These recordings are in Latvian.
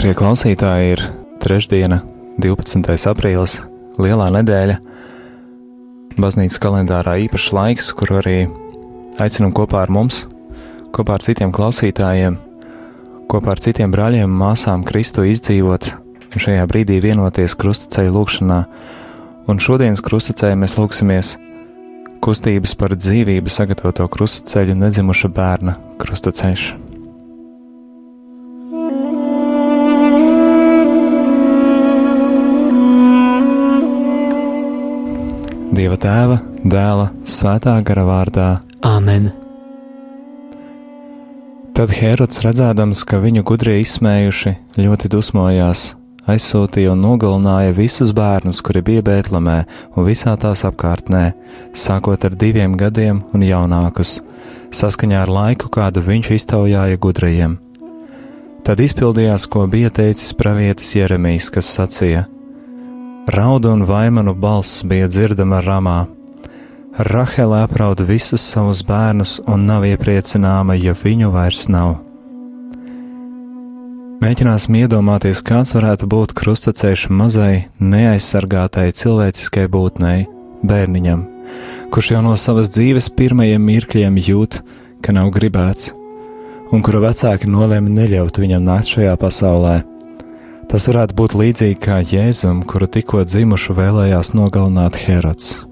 Darbie klausītāji, ir trešdiena, 12. aprīlis, lielā nedēļa. Baznīcas kalendārā īpašs laiks, kur arī aicinām kopā ar mums, kopā ar citiem klausītājiem, kopā ar citiem brāļiem un māsām Kristu izdzīvot un šajā brīdī vienoties krustaceļu lūgšanā. Un šodienas krustaceļā mēs lūgsimies kustības par dzīvību sagatavoto krustaceļu nedzimuša bērna krustaceļš. Dieva tēva, dēla, svētā gara vārdā. Āmen! Tad Herods redzēdams, ka viņu gudri izsmējuši, ļoti dusmojās, aizsūtīja un nogalināja visus bērnus, kuri bija Bēltlemē un visā tās apkārtnē, sākot ar diviem gadiem un jaunākus, saskaņā ar laiku, kādu viņš iztaujāja gudrajiem. Tad izpildījās, ko bija teicis pravietis Jeremijs, kas sacīja: Raudu un vaimanu balss bija dzirdama ramā. Rahela aprauda visus savus bērnus un nav iepriecināma, ja viņu vairs nav. Mēģināsim iedomāties, kāds varētu būt krustaceļš mazai, neaizsargātai cilvēciskai būtnei, bērniņam, kurš jau no savas dzīves pirmajiem mirkļiem jūt, ka nav gribēts, un kura vecāki nolēma neļaut viņam nākt šajā pasaulē Tas varētu būt līdzīgi kā Jēzum, kuru tikko dzimušu vēlējās nogalināt Herods.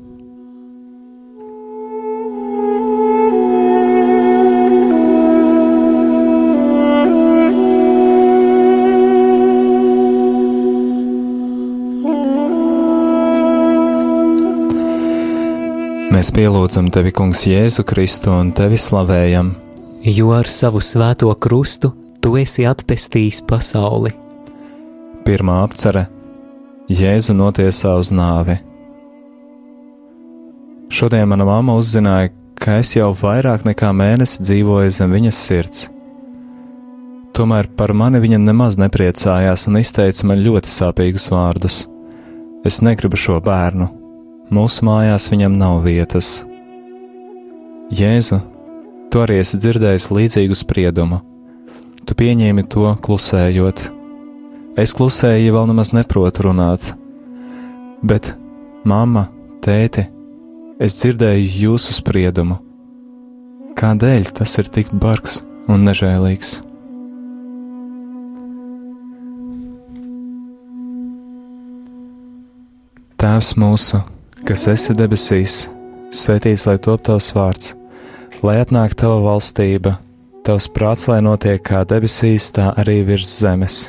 Mēs pielūdzam tevi, Kungs, Jēzu Kristu un tevi slavējam, Jo ar savu svēto krustu tu esi atpestījis pasauli. Pirmā apcere Jēzu notiesā uz nāvi. Šodien mana mamma uzzināja, ka es jau vairāk nekā mēnesi dzīvoju zem viņas sirds. Tomēr par mani viņa nemaz nepriecājās un izteica man ļoti sāpīgus vārdus. Es negribu šo bērnu, mūsu mājās viņam nav vietas. Jēzu, tu arī esi dzirdējis līdzīgu spriedumu. Tu pieņēmi to klusējot Es klusēju, ja vēl nemaz neprotu runāt, bet, mamma, tēti, es dzirdēju jūsu spriedumu. Kādēļ tas ir tik bargs un nežēlīgs? Tēvs mūsu, kas esi debesīs, svētīts lai top tavs vārds, lai atnāk tava valstība, tavs prāts, lai notiek kā debesīs, tā arī virs zemes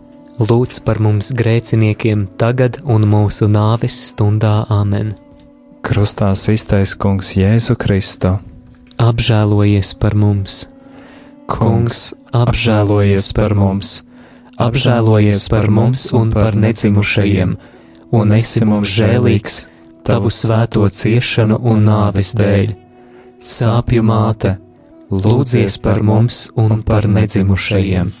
Lūdz par mums grēciniekiem tagad un mūsu nāves stundā Āmen. Krustā iztaisa Kungs Jēzu Kristu. Apžēlojies par mums! Kungs, apžēlojies par mums! Apžēlojies par mums un par nedzimušajiem, un esi mums žēlīgs tavu svēto ciešanu un nāves dēļ. Sāpju māte, lūdzies par mums un par nedzimušajiem!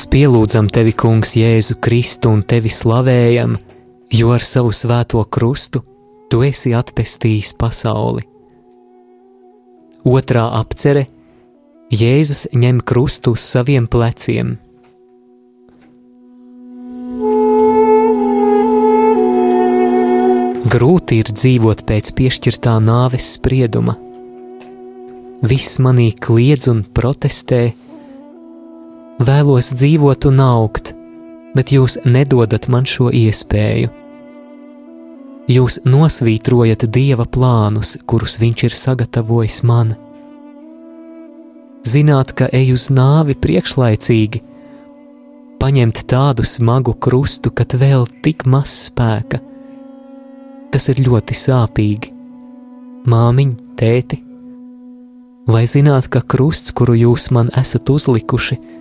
Mēs pielūdzam tevi, Kungs, Jēzu Kristu un tevi slavējam, jo ar savu svēto krustu tu esi atpestījis pasauli. Otrā apcere Jēzus ņem krustu uz saviem pleciem. Grūti ir dzīvot pēc piešķirtā nāves sprieduma. Viss manī kliedz un protestē, vēlos dzīvot un augt, bet jūs nedodat man šo iespēju. Jūs nosvītrojat dieva plānus, kurus viņš ir sagatavojis man. Zināt, ka eju uz nāvi priekšlaicīgi, paņemt tādu smagu krustu, kad vēl tik maz spēka. Tas ir ļoti sāpīgi. Māmiņ, tēti, vai zināt, ka krusts, kuru jūs man esat uzlikuši, ir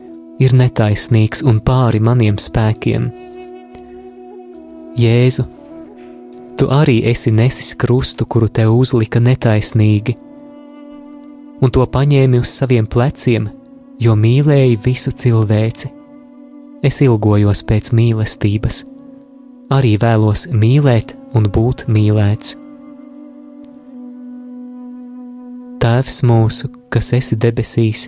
netaisnīgs un pāri maniem spēkiem? Jēzu, tu arī esi nesis krustu, kuru tev uzlika netaisnīgi, un to paņēmi uz saviem pleciem, jo mīlēji visu cilvēci. Es ilgojos pēc mīlestības, arī vēlos mīlēt un būt mīlēts. Tēvs mūsu, kas esi debesīs,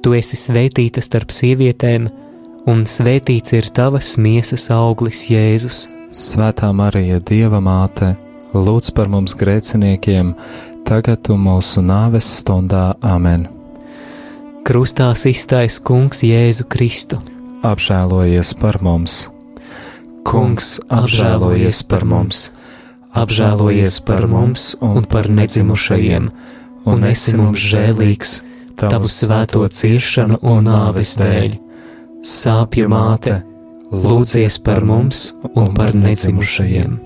Tu esi svētīta starp sievietēm, un svētīts ir tavas miesas auglis, Jēzus. Svētā Marija, Dieva māte, lūdz par mums grēciniekiem, tagad un mūsu nāves stundā Amen. Krustā iztais Kungs Jēzu Kristu. Apžēlojies par mums! Kungs, apžēlojies par mums! Apžēlojies par mums un par nedzimušajiem, un esi mums žēlīgs tavu svēto ciešanu un nāves dēļ. Sāpju māte! lūdzies par mums un par nedzimušajiem.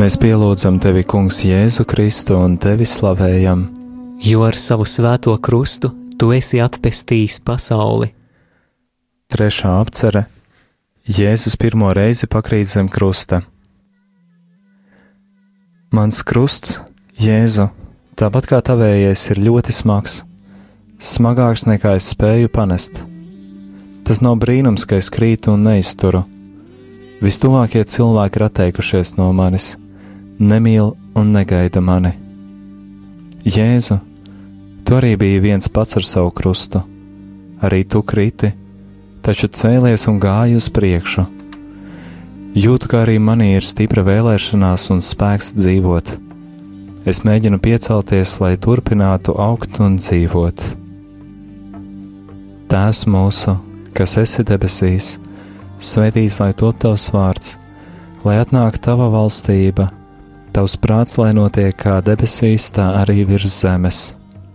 Mēs pielūdzam tevi, Kungs, Jēzu Kristu un tevi slavējam. Jo ar savu svēto krustu tu esi atpestījis pasauli Trešā apcere Jēzus pirmo reizi pakrīt zem krusta. Mans krusts, Jēzu, tāpat kā tavējais, ir ļoti smags, smagāks nekā es spēju panest. Tas nav brīnums, ka es krītu un neizturu. Vistuvākie cilvēki ir atteikušies no manis, nemīl un negaida mani. Jēzu, tu arī biji viens pats ar savu krustu, arī tu kriti taču cēlies un gāju uz priekšu. Jūtu, ka arī manī ir stipra vēlēšanās un spēks dzīvot. Es mēģinu piecelties, lai turpinātu augt un dzīvot. Tēvs mūsu, kas esi debesīs, svētīs, lai top tavs vārds, lai atnāk tava valstība, tavs prāts, lai notiek kā debesīs, tā arī virs zemes.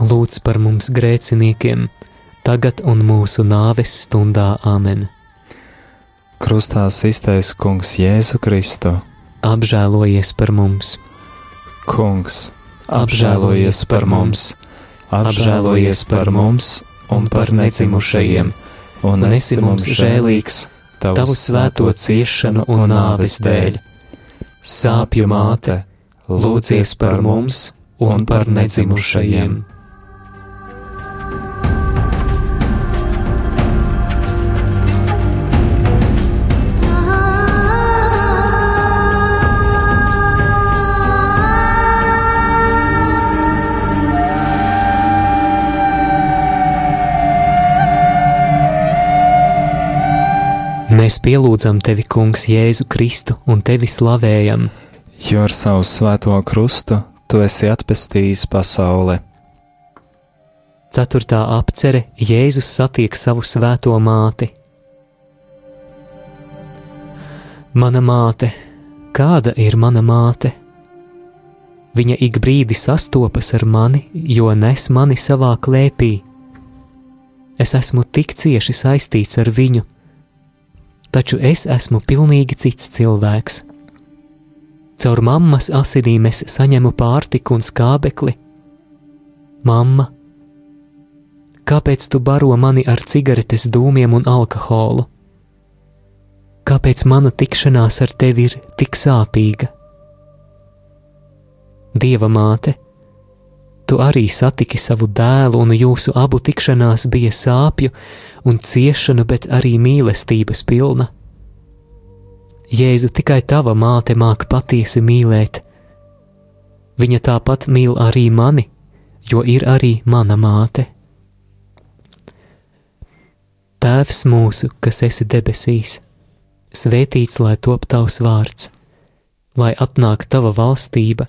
lūdz par mums grēciniekiem! tagad un mūsu nāves stundā Āmen. Krustā iztaisa Kungs Jēzu Kristu. Apžēlojies par mums! Kungs, apžēlojies par mums! Apžēlojies par mums un par nedzimušajiem, un esi mums žēlīgs tavu svēto ciešanu un nāves dēļ. Sāpju māte, lūdzies par mums un par nedzimušajiem! Mēs pielūdzam tevi, Kungs, Jēzu Kristu un tevi slavējam. Jo ar savu svēto krustu tu esi atpestījis pasauli. Ceturtā apcere Jēzus satiek savu svēto māti. Mana māte, kāda ir mana māte. Viņa ik brīdi sastopas ar mani, jo nes mani savā klēpī. Es esmu tik cieši saistīts ar viņu, taču es esmu pilnīgi cits cilvēks. Caur mammas asinīm es saņemu pārtiku un skābekli. Mamma, kāpēc tu baro mani ar cigaretes dūmiem un alkoholu? Kāpēc mana tikšanās ar tevi ir tik sāpīga? Dieva māte, tu arī satiki savu dēlu, un jūsu abu tikšanās bija sāpju un ciešanu, bet arī mīlestības pilna. Jēzu tikai tava māte māk patiesi mīlēt. Viņa tāpat mīl arī mani, jo ir arī mana māte. Tēvs mūsu, kas esi debesīs, svētīts lai top tavs vārds, lai atnāk tava valstība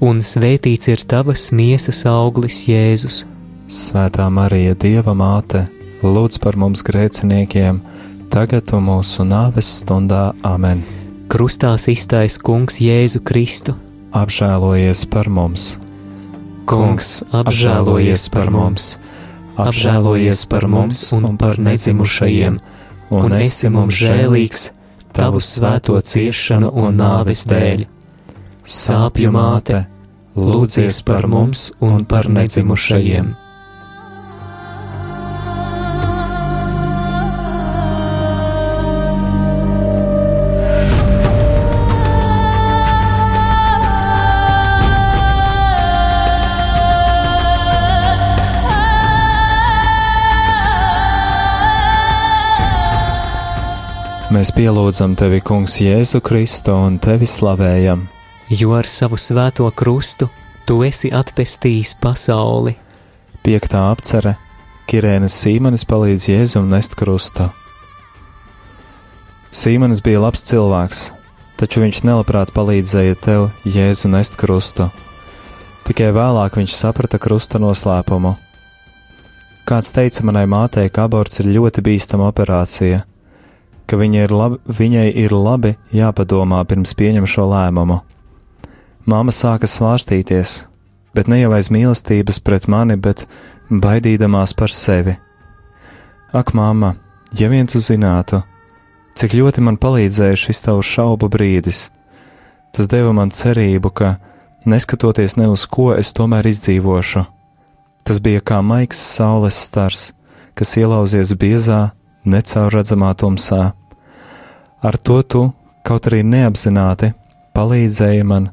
un svētīts ir tavas miesas auglis, Jēzus. Svētā Marija, Dieva māte, lūdz par mums grēciniekiem, tagad un mūsu nāves stundā Amen. Krustā iztais Kungs Jēzu Kristu. Apžēlojies par mums! Kungs, apžēlojies par mums! Apžēlojies par mums un par nedzimušajiem, un esi mums žēlīgs tavu svēto ciešanu un nāves dēļ sāpju māte, lūdzies par mums un par nedzimušajiem. Mēs pielūdzam tevi, Kungs, Jēzu Kristu un tevi slavējam jo ar savu svēto krustu tu esi atpestījis pasauli. Piektā apcere Kirēnas Sīmanis palīdz Jēzum nest krustu. Sīmanis bija labs cilvēks, taču viņš nelabprāt palīdzēja tev Jēzu nest krustu. Tikai vēlāk viņš saprata krusta noslēpumu. Kāds teica manai mātei, ka aborts ir ļoti bīstama operācija, ka viņai ir labi, viņai ir labi jāpadomā pirms pieņem šo lēmumu. Māma sāka svārstīties, bet ne jau aiz mīlestības pret mani, bet baidīdamās par sevi. Ak, māma, ja vien tu zinātu, cik ļoti man palīdzēja šis tavs šaubu brīdis, tas deva man cerību, ka, neskatoties ne uz ko, es tomēr izdzīvošu. Tas bija kā maigs saules stars, kas ielauzies biezā, necaurredzamā tumsā. Ar to tu, kaut arī neapzināti, palīdzēja man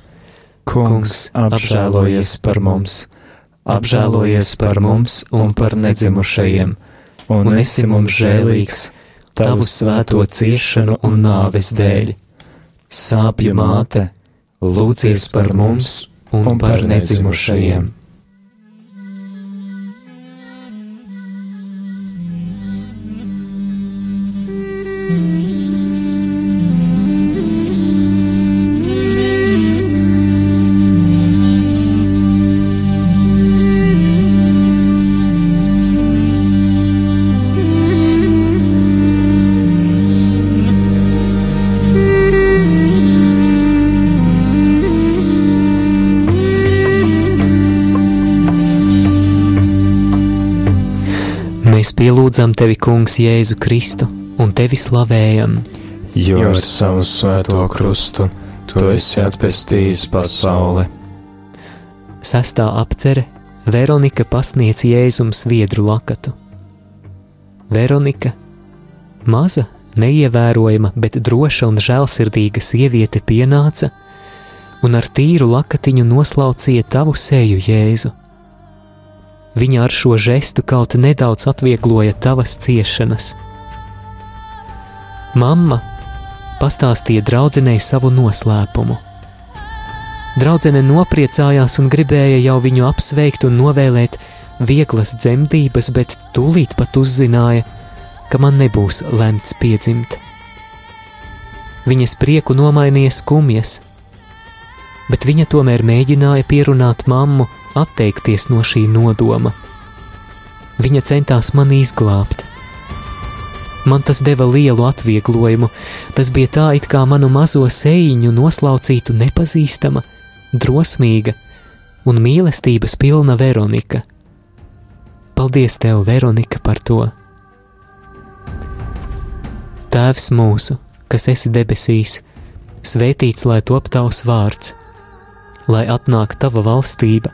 Kungs, apžēlojies par mums, apžēlojies par mums un par nedzimušajiem, un esi mums žēlīgs tavu svēto ciešanu un nāves dēļ. Sāpju māte, lūdzies par mums un par nedzimušajiem. Mēs pielūdzam tevi, Kungs, Jēzu Kristu, un tevi slavējam. Jo ar savu svēto krustu tu esi atpestījis pasauli. Sestā apcere Veronika pasniedz Jēzum sviedru lakatu. Veronika, maza, neievērojama, bet droša un žēlsirdīga sieviete pienāca un ar tīru lakatiņu noslaucīja tavu seju, Jēzu. Viņa ar šo žestu kaut nedaudz atviegloja tavas ciešanas. Mamma pastāstīja draudzenei savu noslēpumu. Draudzene nopriecājās un gribēja jau viņu apsveikt un novēlēt vieglas dzemdības, bet tūlīt pat uzzināja, ka man nebūs lemts piedzimt. Viņas prieku nomainīja skumjas, bet viņa tomēr mēģināja pierunāt mammu atteikties no šī nodoma. Viņa centās mani izglābt. Man tas deva lielu atvieglojumu. Tas bija tā, it kā manu mazo sēņu noslaucītu nepazīstama, drosmīga un mīlestības pilna Veronika. Paldies tev, Veronika, par to! Tēvs mūsu, kas esi debesīs, svētīts lai top tavs vārds, lai atnāk tava valstība,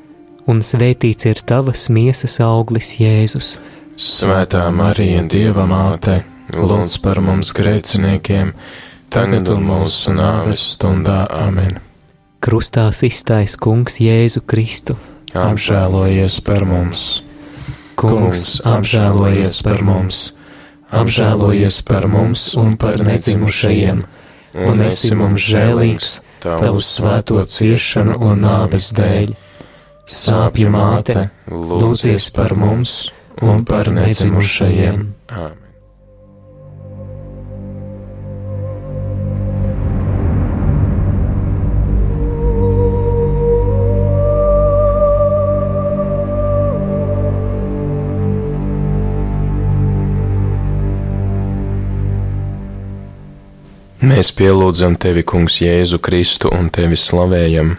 un svētīts ir tavas miesas auglis, Jēzus. Svētā Marija, Dieva māte, lūdz par mums grēciniekiem, tagad un mūsu nāves stundā amen. Krustā iztais Kungs Jēzu Kristu. Apžēlojies par mums! Kungs, apžēlojies par mums! Apžēlojies par mums un par nedzimušajiem, un esi mums žēlīgs tavu svēto ciešanu un nāves dēļ. Sāpju māte, lūdzies par mums! un par nedzimušajiem. Amen. Mēs pielūdzam tevi, Kungs, Jēzu Kristu un tevi slavējam,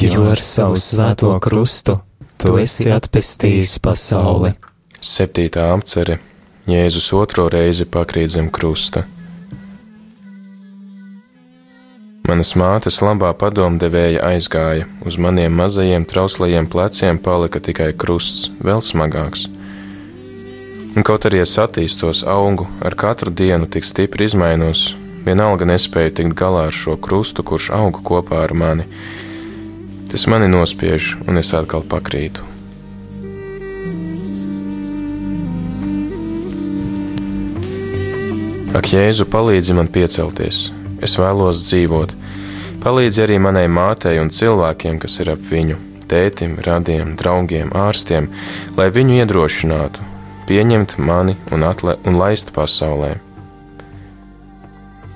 jo ar savu svēto krustu tu esi atpestījis pasauli. Septītā apcere Jēzus otro reizi pakrīt zem krusta. Manas mātes labā padomdevēja aizgāja, uz maniem mazajiem trauslajiem pleciem palika tikai krusts, vēl smagāks. Un kaut arī es attīstos, augu, ar katru dienu tik stipri izmainos, vienalga nespēju tikt galā ar šo krustu, kurš auga kopā ar mani. Tas mani nospiež, un es atkal pakrītu. Ak, Jēzu, palīdzi man piecelties, es vēlos dzīvot. Palīdzi arī manai mātei un cilvēkiem, kas ir ap viņu, tētim, radiem, draugiem, ārstiem, lai viņu iedrošinātu, pieņemt mani un, atle, un laist pasaulē.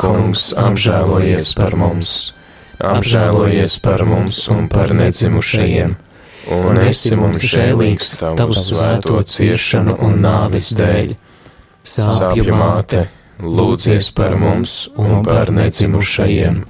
Kungs apžēlojies par mums! Apžēlojies par mums un par nedzimušajiem! Un esi mums žēlīgs tavu svēto ciešanu un nāvis dēļ! Sāpju māte, lūdzies par mums un par nedzimušajiem!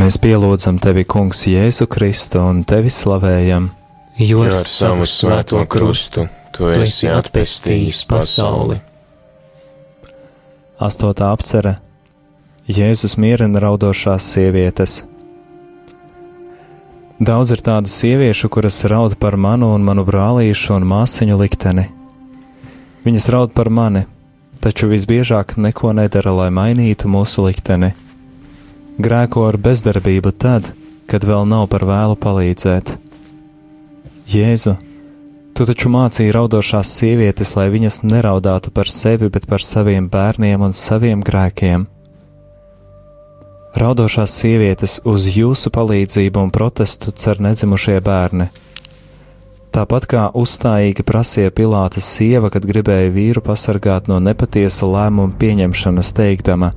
Mēs pielūdzam tevi, Kungs, Jēzu Kristu un tevi slavējam, jo ar savu svēto krustu tu esi atpestījis pasauli. astotā apcere Jēzus mierina raudošās sievietes. Daudz ir tādu sieviešu, kuras raud par manu un manu brālīšu un māsiņu likteni. Viņas raud par mani, taču visbiežāk neko nedara, lai mainītu mūsu likteni. Grēko ar bezdarbību tad, kad vēl nav par vēlu palīdzēt. Jēzu, tu taču mācīji raudošās sievietes, lai viņas neraudātu par sevi, bet par saviem bērniem un saviem grēkiem. Raudošās sievietes uz jūsu palīdzību un protestu cer nedzimušie bērni. Tāpat kā uzstājīgi prasīja Pilāta sieva, kad gribēja vīru pasargāt no nepatiesa lēmuma pieņemšanas, teikdama: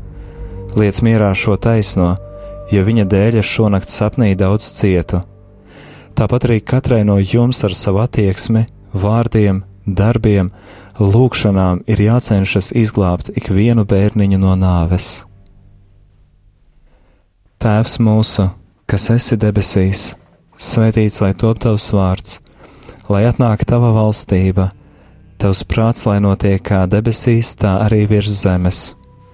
Liec mierā šo taisno, jo viņa dēļ es šonakt sapnī daudz cietu. Tāpat arī katrai no jums ar savu attieksmi, vārdiem, darbiem, lūgšanām ir jācenšas izglābt ikvienu bērniņu no nāves. Tēvs mūsu, kas esi debesīs, svētīts lai top tavs vārds, lai atnāk tava valstība, tavs prāts, lai notiek kā debesīs, tā arī virs zemes.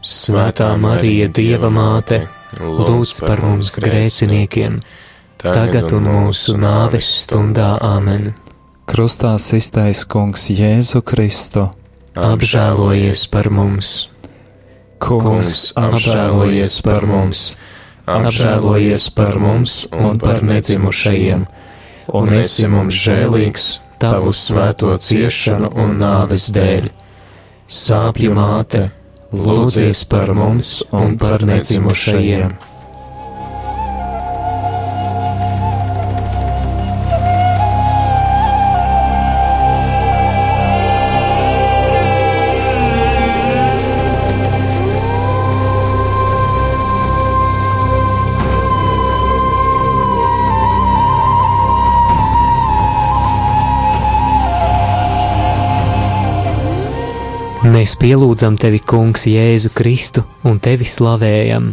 Svētā Marija, Dieva māte, lūdz par mums grēciniekiem, tagad un mūsu nāves stundā amen. Krustā iztais Kungs Jēzu Kristu. Apžēlojies par mums! Kungs, apžēlojies par mums! Apžēlojies par mums un par nedzimušajiem, un esi mums žēlīgs tavu svēto ciešanu un nāves dēļ. Sāpju māte, lūdzies par mums un par nedzimušajiem. Mēs pielūdzam tevi, Kungs, Jēzu Kristu un tevi slavējam.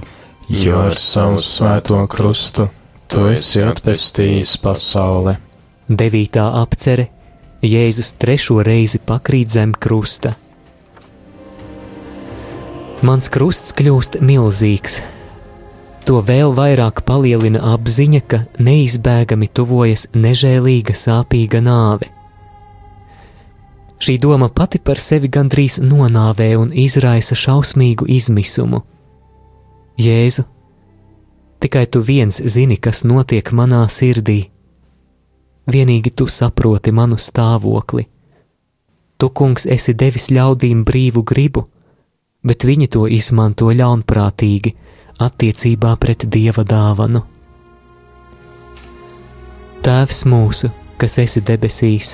Jo ar savu svēto krustu tu esi atpestījis pasauli. Devītā apcere Jēzus trešo reizi pakrīt zem krusta. Mans krusts kļūst milzīgs. To vēl vairāk palielina apziņa, ka neizbēgami tuvojas nežēlīga, sāpīga nāve. Šī doma pati par sevi gandrīz nonāvē un izraisa šausmīgu izmisumu. Jēzu, tikai tu viens zini, kas notiek manā sirdī. Vienīgi tu saproti manu stāvokli. Tu, kungs, esi devis ļaudīm brīvu gribu, bet viņi to izmanto ļaunprātīgi attiecībā pret dieva dāvanu. Tēvs mūsu, kas esi debesīs,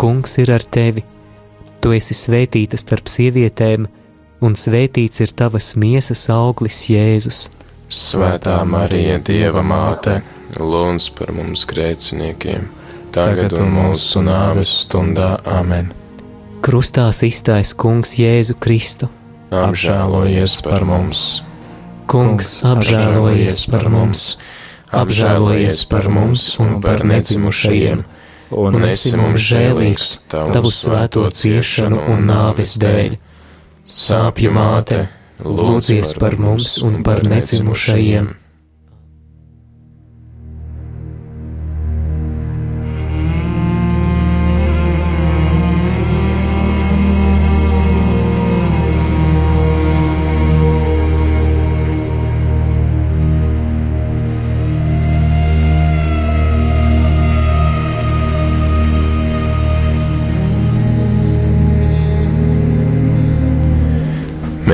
Kungs ir ar tevi. Tu esi svētīta starp sievietēm, un svētīts ir tavas miesas auglis, Jēzus. Svētā Marija, Dieva māte, lūdz par mums grēciniekiem, tagad un mūsu nāves stundā amen. Krustā iztais Kungs Jēzu Kristu. Apžēlojies par mums! Kungs, apžēlojies par mums! Apžēlojies par mums un par nedzimušajiem! Un esi mums žēlīgs tavu svēto ciešanu un nāves dēļ. Sāpju māte, lūdzies par mums un par necimušajiem.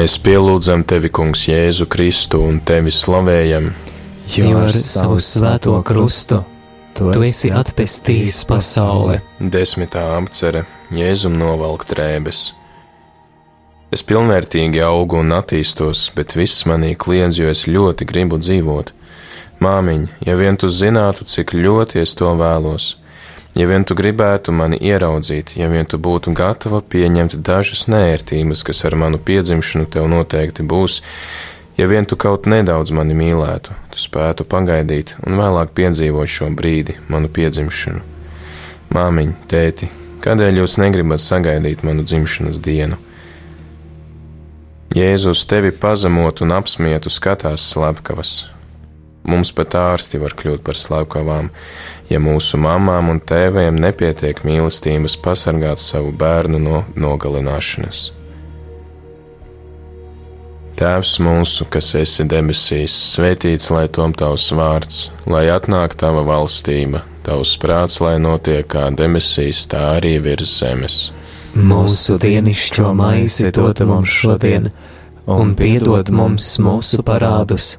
Mēs pielūdzam tevi, Kungs, Jēzu Kristu un tevi slavējam, jo ar savu svēto krustu tu esi atpestījis pasauli. Desmitā apcere Jēzum novalk drēbes. Es pilnvērtīgi augu un attīstos, bet viss manī kliedz, jo es ļoti gribu dzīvot. Māmiņ, ja vien tu zinātu, cik ļoti es to vēlos, Ja vien tu gribētu mani ieraudzīt, ja vien tu būtu gatava pieņemt dažas nērtības, kas ar manu piedzimšanu tev noteikti būs, ja vien tu kaut nedaudz mani mīlētu, tu spētu pagaidīt un vēlāk piedzīvot šo brīdi, manu piedzimšanu. Māmiņ, tēti, kādēļ jūs negribat sagaidīt manu dzimšanas dienu? Jēzus tevi pazemot un apsmietu skatās slepkavas, Mums pat ārsti var kļūt par slepkavām, ja mūsu mamām un tēviem nepietiek mīlestības pasargāt savu bērnu no nogalināšanas. Tēvs mūsu, kas esi debesīs, svētīts lai tom tavs vārds, lai atnāk tava valstība, tavs prāts, lai notiek kā debesīs, tā arī virs zemes. Mūsu dienascho maizi dod mums šodien, un piedod mums mūsu parādus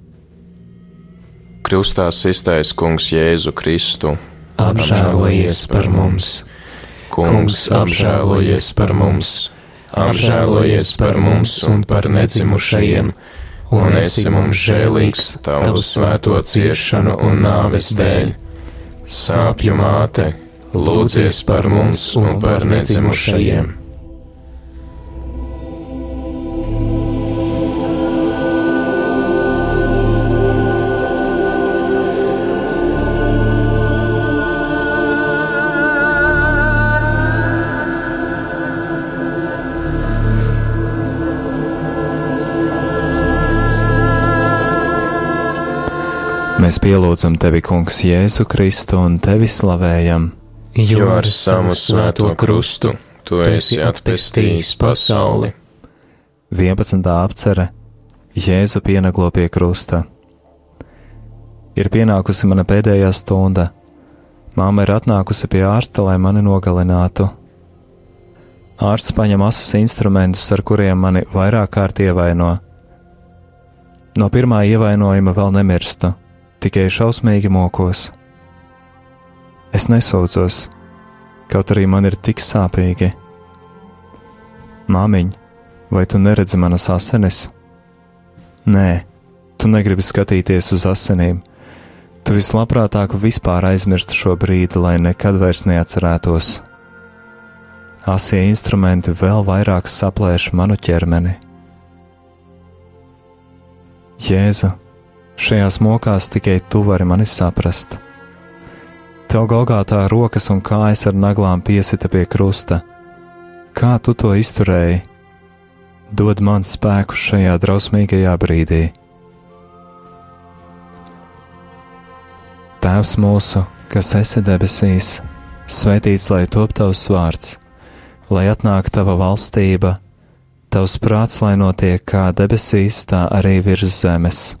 krustā iztaisa Kungs Jēzu Kristu. Apžēlojies par mums! Kungs, apžēlojies par mums! Apžēlojies par mums un par nedzimušajiem, un esi mums žēlīgs tavu svēto ciešanu un nāves dēļ. Sāpju māte, lūdzies par mums un par nedzimušajiem! Mēs pielūdzam tevi, Kungs, Jēzu Kristu un tevi slavējam. Jo ar savu svēto krustu tu esi atpestījis pasauli. 11. apcere Jēzu pienaglo pie krusta. Ir pienākusi mana pēdējā stunda. Māma ir atnākusi pie ārsta, lai mani nogalinātu. Ārsts paņem asus instrumentus, ar kuriem mani vairāk kārt ievaino. No pirmā ievainojuma vēl nemirstu tikai šausmīgi mokos. Es nesaucos, kaut arī man ir tik sāpīgi. Māmiņ, vai tu neredzi manas asinis? Nē, tu negribi skatīties uz asinīm. Tu vislabprātāk vispār aizmirsti šo brīdi, lai nekad vairs neatcerētos. Asie instrumenti vēl vairāk saplēš manu ķermeni. Jēzu, Šajās mokās tikai tu vari mani saprast. Tev Golgātā rokas un kājas ar naglām piesita pie krusta. Kā tu to izturēji? Dod man spēku šajā drausmīgajā brīdī. Tēvs mūsu, kas esi debesīs, svētīts lai top tavs vārds, lai atnāk tava valstība, tavs prāts, lai notiek kā debesīs, tā arī virs zemes.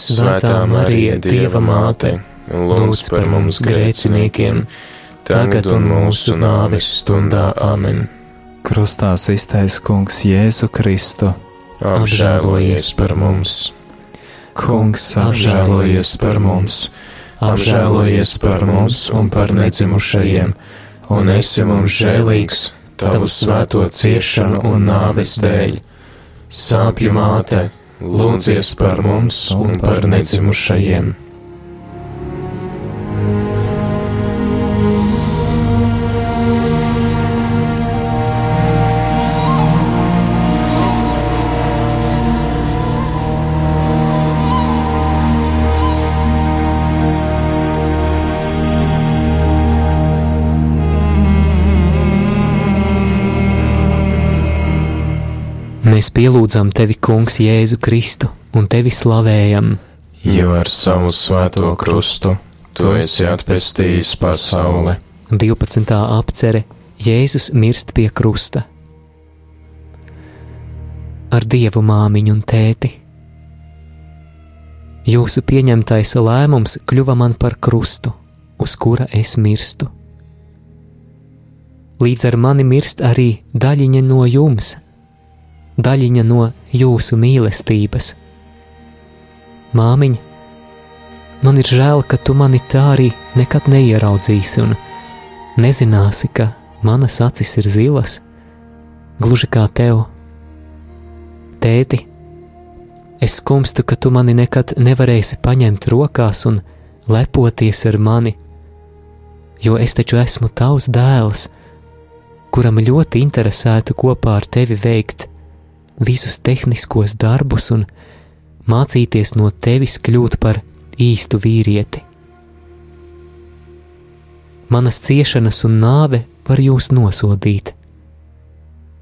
Svētā Marija, Dieva māte, lūdz par mums grēciniekiem, tagad un mūsu nāves stundā Āmen. Krustā iztaisa Kungs Jēzu Kristu. Apžēlojies par mums! Kungs apžēlojies par mums! Apžēlojies par mums un par nedzimušajiem, un esi mums žēlīgs tavu svēto ciešanu un nāves dēļ. Sāpju māte! Lūdzies par mums un par nedzimušajiem. Mēs pielūdzam tevi, Kungs, Jēzu Kristu un tevi slavējam. Jo ar savu svēto krustu tu esi atpestījis pasauli. 12. apcere Jēzus mirst pie krusta. Ar dievu māmiņu un tēti. Jūsu pieņemtais lēmums kļuva man par krustu, uz kura es mirstu. Līdz ar mani mirst arī daļiņa no jums, daļiņa no jūsu mīlestības. Māmiņ, man ir žēl, ka tu mani tā arī nekad neieraudzīsi un nezināsi, ka manas acis ir zilas, gluži kā tev. Tēti, es skumstu, ka tu mani nekad nevarēsi paņemt rokās un lepoties ar mani, jo es taču esmu tavs dēls, kuram ļoti interesētu kopā ar tevi veikt visus tehniskos darbus un mācīties no tevis kļūt par īstu vīrieti. Manas ciešanas un nāve var jūs nosodīt,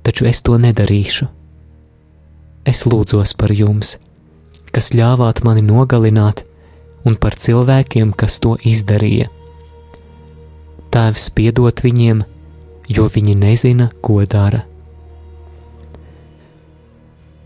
taču es to nedarīšu. Es lūdzos par jums, kas ļāvāt mani nogalināt, un par cilvēkiem, kas to izdarīja. Tēvs piedot viņiem, jo viņi nezina, ko dara.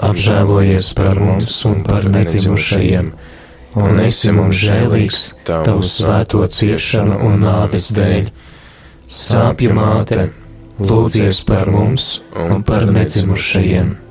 Apžēlojies par mums un par nedzimušajiem, un esi mums žēlīgs tavu svēto ciešanu un nāves dēļ. Sāpju māte, lūdzies par mums un par nedzimušajiem!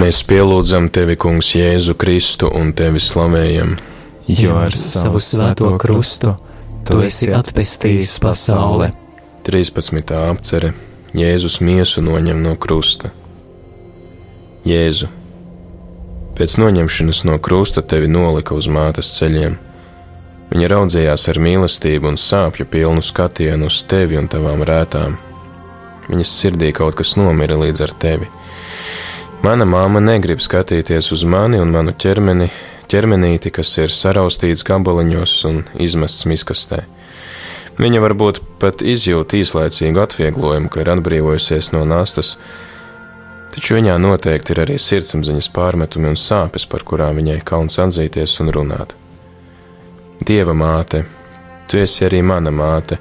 Mēs pielūdzam tevi, Kungs, Jēzu Kristu un tevi slavējam. Jo ar savu svēto krustu tu esi atpestījis pasauli. 13. apcere Jēzus miesu noņem no krusta. Jēzu, pēc noņemšanas no krusta tevi nolika uz mātes ceļiem. Viņa raudzījās ar mīlestību un sāpju pilnu skatienu uz tevi un tavām rētām. Viņas sirdī kaut kas nomira līdz ar tevi Mana māma negrib skatīties uz mani un manu ķermeni, ķermenīti, kas ir saraustīts gabaliņos un izmests miskastē. Viņa varbūt pat izjūt īslaicīgu atvieglojumu, ka ir atbrīvojusies no nastas, taču viņā noteikti ir arī sirdsapziņas pārmetumi un sāpes, par kurām viņai kauns atzīties un runāt. Dieva māte, tu esi arī mana māte,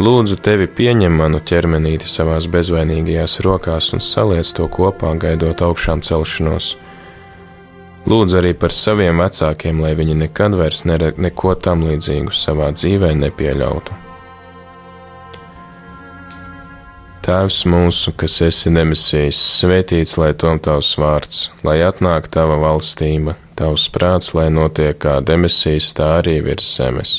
Lūdzu, tevi pieņem manu ķermenīti savās bezvainīgajās rokās un saliec to kopā, gaidot augšām celšanos. Lūdzu arī par saviem vecākiem, lai viņi nekad vairs nere, neko tam līdzīgu savā dzīvē nepieļautu. Tēvs mūsu, kas esi demisijas, svētīts lai tom tavs vārds, lai atnāk tava valstība, tavs prāts, lai notiek kā demisijas, tā arī virs zemes.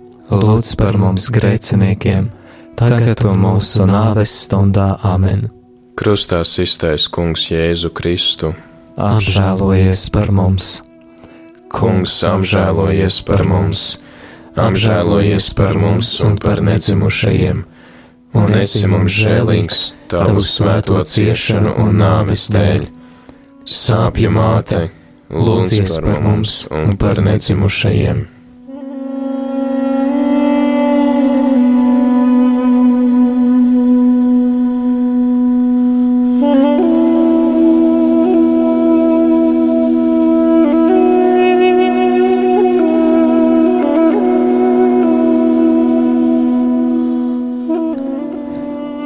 Lūdz par mums grēciniekiem, tagad un mūsu nāves stundā Āmen. Krustā iztais Kungs Jēzu Kristu, apžēlojies par mums! Kungs apžēlojies par mums! Apžēlojies par mums un par nedzimušajiem, un esi mums žēlīgs tavu svēto ciešanu un nāves dēļ. Sāpju māte, lūdzies par mums un par nedzimušajiem!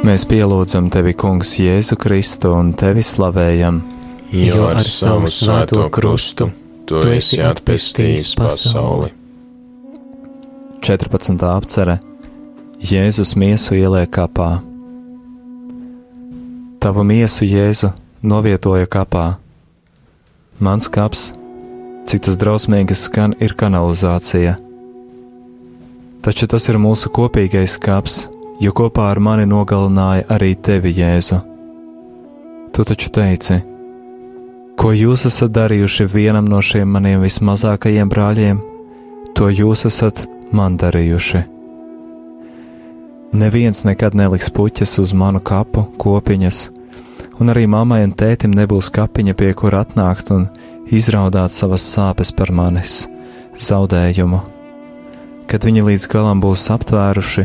Mēs pielūdzam tevi, Kungs, Jēzu Kristu un tevi slavējam. Jo ar savu svēto krustu tu esi atpestījis pasauli. 14. apcere Jēzus miesu ieliek kapā. Tavu miesu Jēzu novietoja kapā. Mans kaps, cik tas drausmīgi skan, ir kanalizācija. Taču tas ir mūsu kopīgais kaps, jo kopā ar mani nogalināja arī tevi, Jēzu. Tu taču teici, ko jūs esat darījuši vienam no šiem maniem vismazākajiem brāļiem, to jūs esat man darījuši. Neviens nekad neliks puķes uz manu kapu, kopiņas, un arī mammai un tētim nebūs kapiņa, pie kur atnākt un izraudāt savas sāpes par manis zaudējumu. Kad viņi līdz galam būs aptvēruši,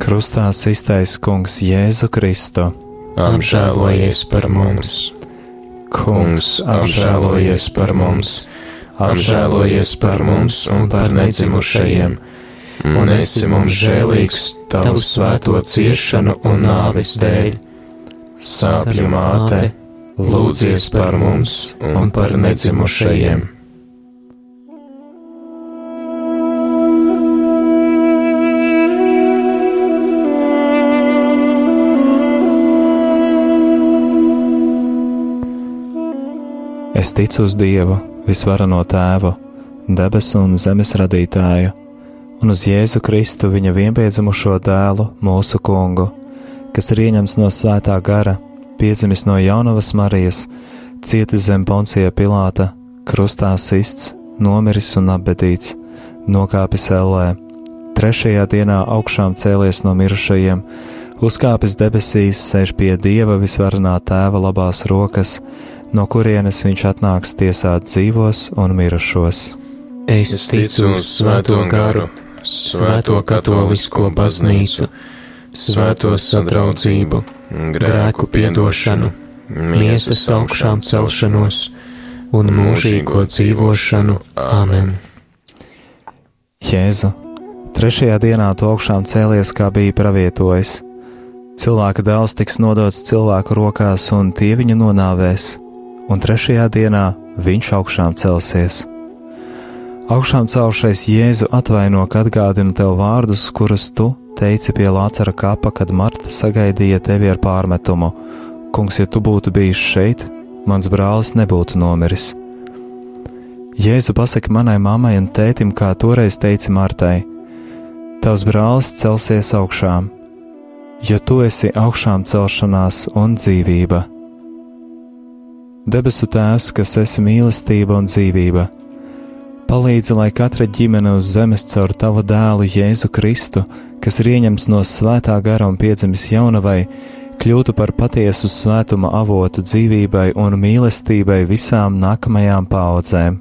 krustā iztaisa Kungs Jēzu Kristu. Apžēlojies par mums! Kungs, apžēlojies par mums! Apžēlojies par mums un par nedzimušajiem! Un esi mums žēlīgs tavu svēto ciešanu un nāves dēļ! Sāpju māte, lūdzies par mums un par nedzimušajiem! Es ticu uz Dievu, visvarano Tēvu, debesu un zemes radītāju, un uz Jēzu Kristu, viņa vienpiedzimušo dēlu, mūsu kungu, kas ir ieņemts no svētā gara, piedzimis no jaunavas Marijas, cietis zem poncija Pilāta, krustā sists, nomiris un apbedīts, nokāpis ellē, trešajā dienā augšām cēlies no mirušajiem, uzkāpis debesīs, sēž pie Dieva visvarenā Tēva labās rokas, no kurienes viņš atnāks tiesāt dzīvos un mirušos. Es ticu uz Svēto garu, Svēto katolisko baznīcu, Svēto sadraudzību, grēku piedošanu, miesas augšām celšanos un mūžīgo dzīvošanu. Āmen! Jēzu, trešajā dienā tu augšām cēlies, kā bija pravietojis. Cilvēka dēls tiks nodots cilvēku rokās, un tie viņu nonāvēs un trešajā dienā viņš augšām celsies. Augšām celšais Jēzu atvaino, ka atgādina tev vārdus, kurus tu teici pie Lācara kapa, kad Marta sagaidīja tevi ar pārmetumu: Kungs, ja tu būtu bijis šeit, mans brālis nebūtu nomiris. Jēzu pasaka manai mammai un tētim, kā toreiz teici Martai: Tavs brālis celsies augšām, jo tu esi augšām celšanās un dzīvība. Debesu Tēvs, kas esi mīlestība un dzīvība, palīdzi, lai katra ģimene uz zemes caur Tavu dēlu Jēzu Kristu, kas ir ieņemts no svētā gara un piedzimis jaunavai, kļūtu par patiesu svētuma avotu dzīvībai un mīlestībai visām nākamajām paudzēm.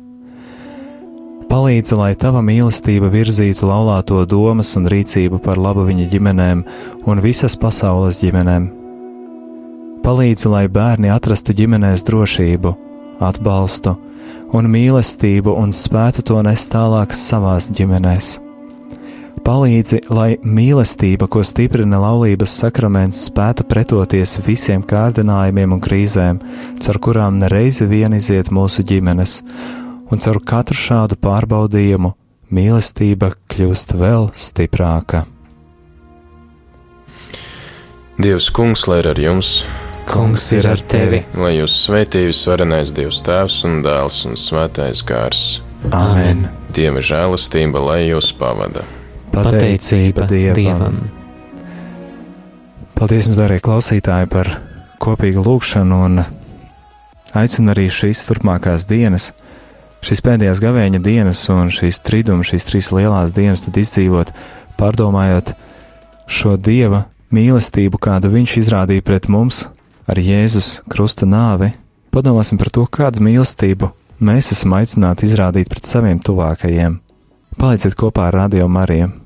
Palīdzi, lai tava mīlestība virzītu laulāto domas un rīcību par labu viņa ģimenēm un visas pasaules ģimenēm. Palīdzi, lai bērni atrastu ģimenēs drošību, atbalstu un mīlestību un spētu to nest tālāk savās ģimenēs. Palīdzi, lai mīlestība, ko stiprina laulības sakraments, spētu pretoties visiem kārdinājumiem un krīzēm, caur kurām nereizi vien iziet mūsu ģimenes, un caur katru šādu pārbaudījumu mīlestība kļūst vēl stiprāka. Dievs, Kungs, lai ir ar jums! Kungs ir ar tevi! Lai jūs svētījis varenais Dievs Tēvs un Dēls un Svētais Gārs! Amen! Dieva žēlastība, lai jūs pavada! Pateicība Dievam. Dievam. Paldies jums, darbie klausītāji, par kopīgu lūgšanu un aicinu arī šīs turpmākās dienas, šīs pēdējās gavēņa dienas un šīs triduma, šīs trīs lielās dienas tad izdzīvot, pārdomājot šo Dieva mīlestību, kādu Viņš izrādīja pret mums ar Jēzus krusta nāvi. Padomāsim par to, kādu mīlestību mēs esam aicināti izrādīt pret saviem tuvākajiem. Palieciet kopā ar Radio Mariju!